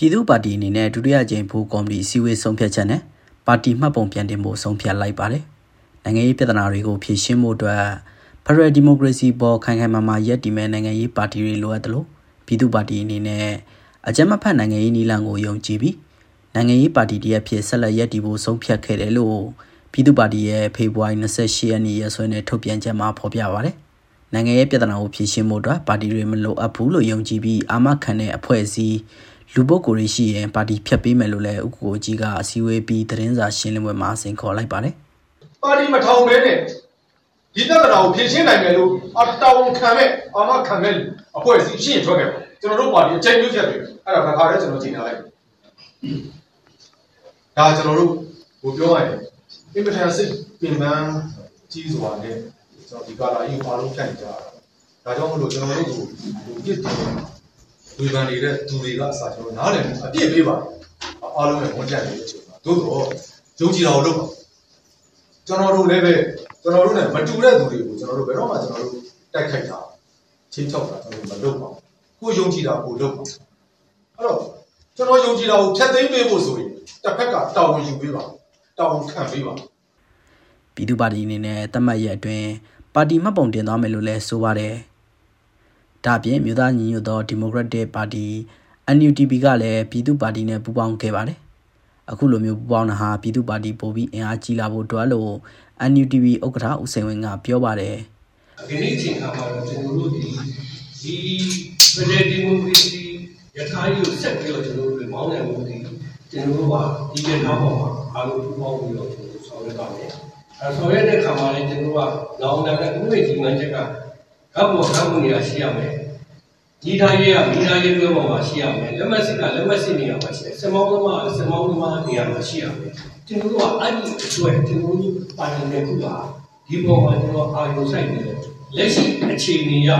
ပြည်သူ့ပါတီအနေနဲ့ဒုတိယကြိမ်ဘူကော်မတီအစည်းအဝေးဆုံးဖြတ်ချက်နဲ့ပါတီမှတ်ပုံပြန်တင်ဖို့ဆုံးဖြတ်လိုက်ပါတယ်။နိုင်ငံရေးပြဿနာတွေကိုဖြေရှင်းဖို့အတွက်ဖရယ်ဒီမိုကရေစီပေါ်ခိုင်ခိုင်မာမာရပ်တည်မဲ့နိုင်ငံရေးပါတီတွေလိုအပ်တယ်လို့ပြည်သူ့ပါတီအနေနဲ့အကြမ်းမဖက်နိုင်ငံရေးနီလန်ကိုယုံကြည်ပြီးနိုင်ငံရေးပါတီတရက်ဖြစ်ဆက်လက်ရပ်တည်ဖို့ဆုံးဖြတ်ခဲ့တယ်လို့ပြည်သူ့ပါတီရဲ့ဖေဖော်ဝါရီ28ရက်နေ့ရက်စွဲနဲ့ထုတ်ပြန်ချက်မှာဖော်ပြပါတယ်။နိုင်ငံရေးပြဿနာကိုဖြေရှင်းဖို့အတွက်ပါတီတွေမလိုအပ်ဘူးလို့ယုံကြည်ပြီးအာမခံတဲ့အဖွဲ့အစည်း လူပုဂ္ဂိုလ်တွေရှိရင်ပါတီဖြတ်ပေးမယ်လို့လည်းဥက္ကိုကြီးကအစည်းအဝေးပြီးသတင်းစာရှင်းလင်းပွဲမှာဆင်ခေါ်လိုက်ပါတယ်။ပါတီမထောင်ဘဲနဲ့ဒီပြဿနာကိုဖြေရှင်းနိုင်မယ်လို့အတောင်းခံမဲ့အာမခံမဲ့အဖွဲ့အစည်းရှင်းထွက်ခဲ့ပါကျွန်တော်တို့ပါတီအချိန်မျိုးဖြတ်ပြီအဲ့ဒါခါခါလေးကျွန်တော်ချိန်ထားလိုက်ဒါကျွန်တော်တို့ဟိုပြောရရင်အင်မတန်စိတ်ပင်ပန်းကြီးစွာနဲ့ကျွန်တော်ဒီကာလာကြီးပါလုံးဖြတ်နေကြတာဒါကြောင့်မလို့ကျွန်တော်တို့ကိုဟိုပြစ်တယ် ဝေဖန်နေတဲ့သူတွေကအစားကျွန်တော်နားလည်အပြည့်ပေးပါအားလုံးရဲ့ဝန်ကြံနေတဲ့အချိန်မှာသို့တော့ယုံကြည်တာကိုလုပ်ပါကျွန်တော်တို့လည်းပဲကျွန်တော်တို့နဲ့မတူတဲ့သူတွေကိုကျွန်တော်တို့ဘယ်တော့မှကျွန်တော်တို့တိုက်ခိုက်တာချင်းချောက်တာကျွန်တော်မလုပ်ပါဘူးကိုယုံကြည်တာကိုလုပ်ပါအဲ့တော့ကျွန်တော်ယုံကြည်တာကိုဖြတ်သိမ်းပေးဖို့ဆိုရင်တစ်ဖက်ကတာဝန်ယူပေးပါတာဝန်ခံပေးပါပြည်သူ့ပါတီအနေနဲ့တတ်မှတ်ရအတွင်းပါတီမှတ်ပုံတင်သွားမယ်လို့လည်းဆိုပါတယ် ဒါပြင်မြို့သားညီညွတ်သောဒီမိုကရက်တစ်ပါတီ NUDP ကလည်းပြည်သူ့ပါတီနဲ့ပူးပေါင်းခဲ့ပါတယ်အခုလိုမျိုးပူးပေါင်းတာဟာပြည်သူ့ပါတီပိုပြီးအင်အားကြီးလာဖို့တွားလို့ NUDP ဥက္ကဋ္ဌဦးစိန်ဝင်းကပြောပါတယ်ဒီနေ့ချိန်ခါမှာတော့ကျွန်တော်တို့ဒီဒီဖက်ဒရယ်ဒီမိုကရေစီရခိုင်ကိုဆက်ပြီးတော့ကျွန်တော်တို့မောင်းနိုင်မှုဒီကျွန်တော်တို့ကဒီကနောက်ပေါ်မှာအားလုံးပူးပေါင်းပြီးတော့ကျွန်တော်တို့ဆောင်ရွက်ပါမယ်အဲဆောင်ရွက်တဲ့ခါမှာလည်းကျွန်တော်ကလောင်လာတဲ့ဥပဒေကြီးမှချက်က ကပ်ပေါ်ကပ်မှုနေရာရှိရမယ်ဒီတိုင်းရဲ့မိသားရေးတွဲပေါ်မှာရှိရမယ်လက်မစစ်ကလက်မစစ်နေရာမှာရှိတယ်စမောင်းသမားစမောင်းသမားနေရာမှာရှိရမယ်ကျွန်တော်တို့ကအဲ့ဒီအတွက်ကျွန်တော်တို့ပါနေတဲ့ခုပါဒီပေါ်မှာကျွန်တော်အာရုံစိုက်နေတယ်လက်ရှိအခြေအနေရ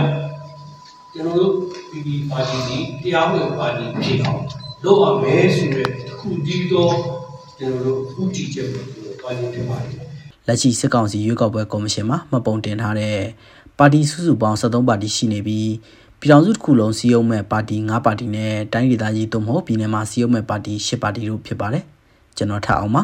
ကျွန်တော်တို့ဒီဒီပါတီဒီတရားဝင်ပါတီဖြစ်အောင်လုပ်ရမယ်ဆိုတဲ့ခုဒီတော့ကျွန်တော်တို့ဥတီချက်ကိုကျွန်တော်ပါတီဖြစ်ပါတယ်လက်ရှိစစ်ကောင်စီရွေးကောက်ပွဲကော်မရှင်မှမှတ်ပုံတင်ထားတဲ့ ပါတီစုစုပေါင်း73ပါတီရှိနေပြီးပြည်ထောင်စုတစ်ခုလုံးစီယုံမဲ့ပါတီ9ပါတီနဲ့တိုင်းဒေသကြီးသို့မဟုတ်ပြည်နယ်မှာစီယုံမဲ့ပါတီ10ပါတီတို့ဖြစ်ပါတယ်ကျွန်တော်ထအောင်ပါ